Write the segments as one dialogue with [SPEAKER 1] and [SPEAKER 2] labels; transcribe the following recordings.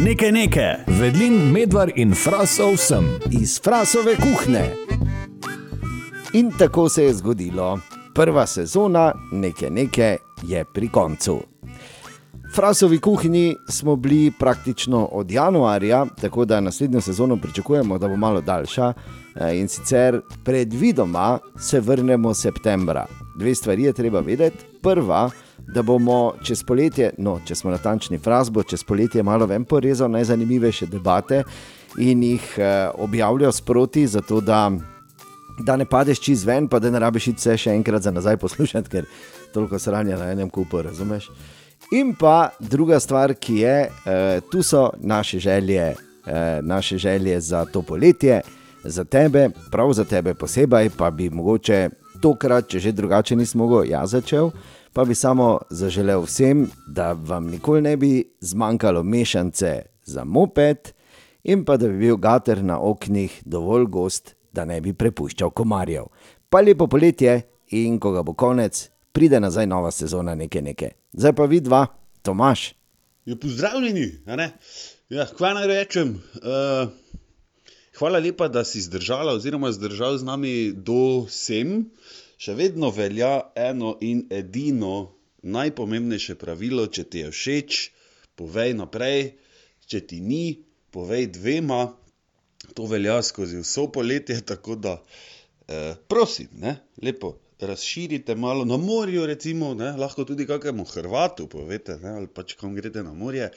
[SPEAKER 1] Nekaj nekaj,
[SPEAKER 2] Vedlin, medvar in frasov sem.
[SPEAKER 3] iz Frasove kuhne. In tako se je zgodilo. Prva sezona Neke Neke je pri koncu. Frasovi kuhinji smo bili praktično od januarja, tako da naslednjo sezono pričakujemo, da bo malo daljša. eh, In sicer predvidoma se vrnemo septembra. Dve stvari je treba vedeti. Prva, da bomo čez poletje, no, če smo natančni, Fras bo čez poletje malo ven porezal najzanimivejše debate in jih eh, objavljal sproti, zato da da ne padeš čez ven, pa da ne rabiš vse še enkrat za nazaj poslušati, ker toliko sranja na enem kupu, razumeš. In pa druga stvar, ki je, eh, tu so naše želje, eh, naše želje za to poletje, za tebe, prav za tebe posebej, pa bi mogoče tokrat, če že drugače nismo mogli, jaz začel. Pa bi samo zaželel vsem, da vam nikoli ne bi zmanjkalo mešance za moped, in pa da bi bil gater na oknih dovolj gost, da ne bi prepuščal komarjev. Pa lepo poletje in ko ga bo konec, pride nazaj nova sezona neke neke. Zdaj pa vidva, Tomaš.
[SPEAKER 4] Ja, pozdravljeni, ne? Ja, kva naj rečem? Uh, hvala lepa, da si zdržala oziroma zdržal z nami do sem. Še vedno velja eno in edino najpomembnejše pravilo, če ti je všeč, povej naprej, če ti ni, povej dvema. To velja skozi vso poletje, tako da eh, prosim, ne, lepo razširite malo na morju, recimo, ne, lahko tudi kakemu Hrvatu povete, ne, ali pač kam greste na morje.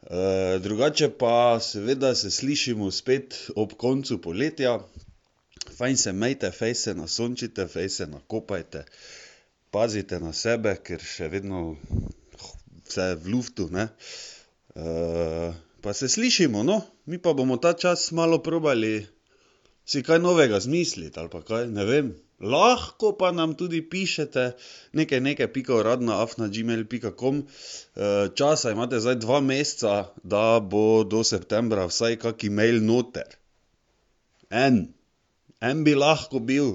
[SPEAKER 4] E, drugače pa seveda se slišimo spet ob koncu poletja. Fajn se majte, fej se nasončite, fej se nakopajte, pazite na sebe, ker še vedno vse je v luftu. Ne? E, pa se slišimo, no, mi pa bomo ta čas malo probali si kaj novega zmisliti ali pa kaj, ne vem. Lahko pa nam tudi pišete nekaj, nekaj, pika uradna, afna.gmail.com. Časa imate zdaj dva meseca, da bo do septembra vsaj kaki mail noter. En, en bi lahko bil,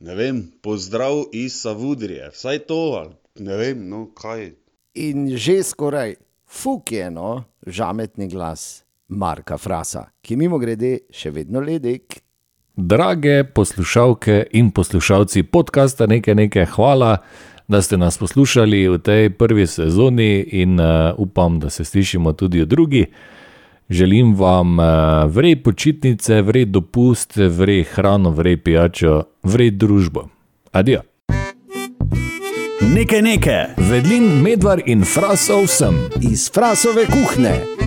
[SPEAKER 4] ne vem, pozdrav iz Savudrije, vsaj to, ali ne vem, no kaj.
[SPEAKER 3] In že skoraj fuk je eno žametni glas Marka Frasa, ki mimo grede še vedno ledek.
[SPEAKER 2] Drage poslušalke in poslušalci podcasta Nekaj nekaj, hvala, da ste nas poslušali v tej prvi sezoni in uh, upam, da se slišimo tudi v drugi. Želim vam uh, vrej počitnice, vrej dopust, vrej hrano, vrej pijačo, vrej družbo. Adijo.
[SPEAKER 1] nekaj nekaj,
[SPEAKER 2] Vedlin, medvar in frasov sem.
[SPEAKER 3] Iz Frasove kuhne.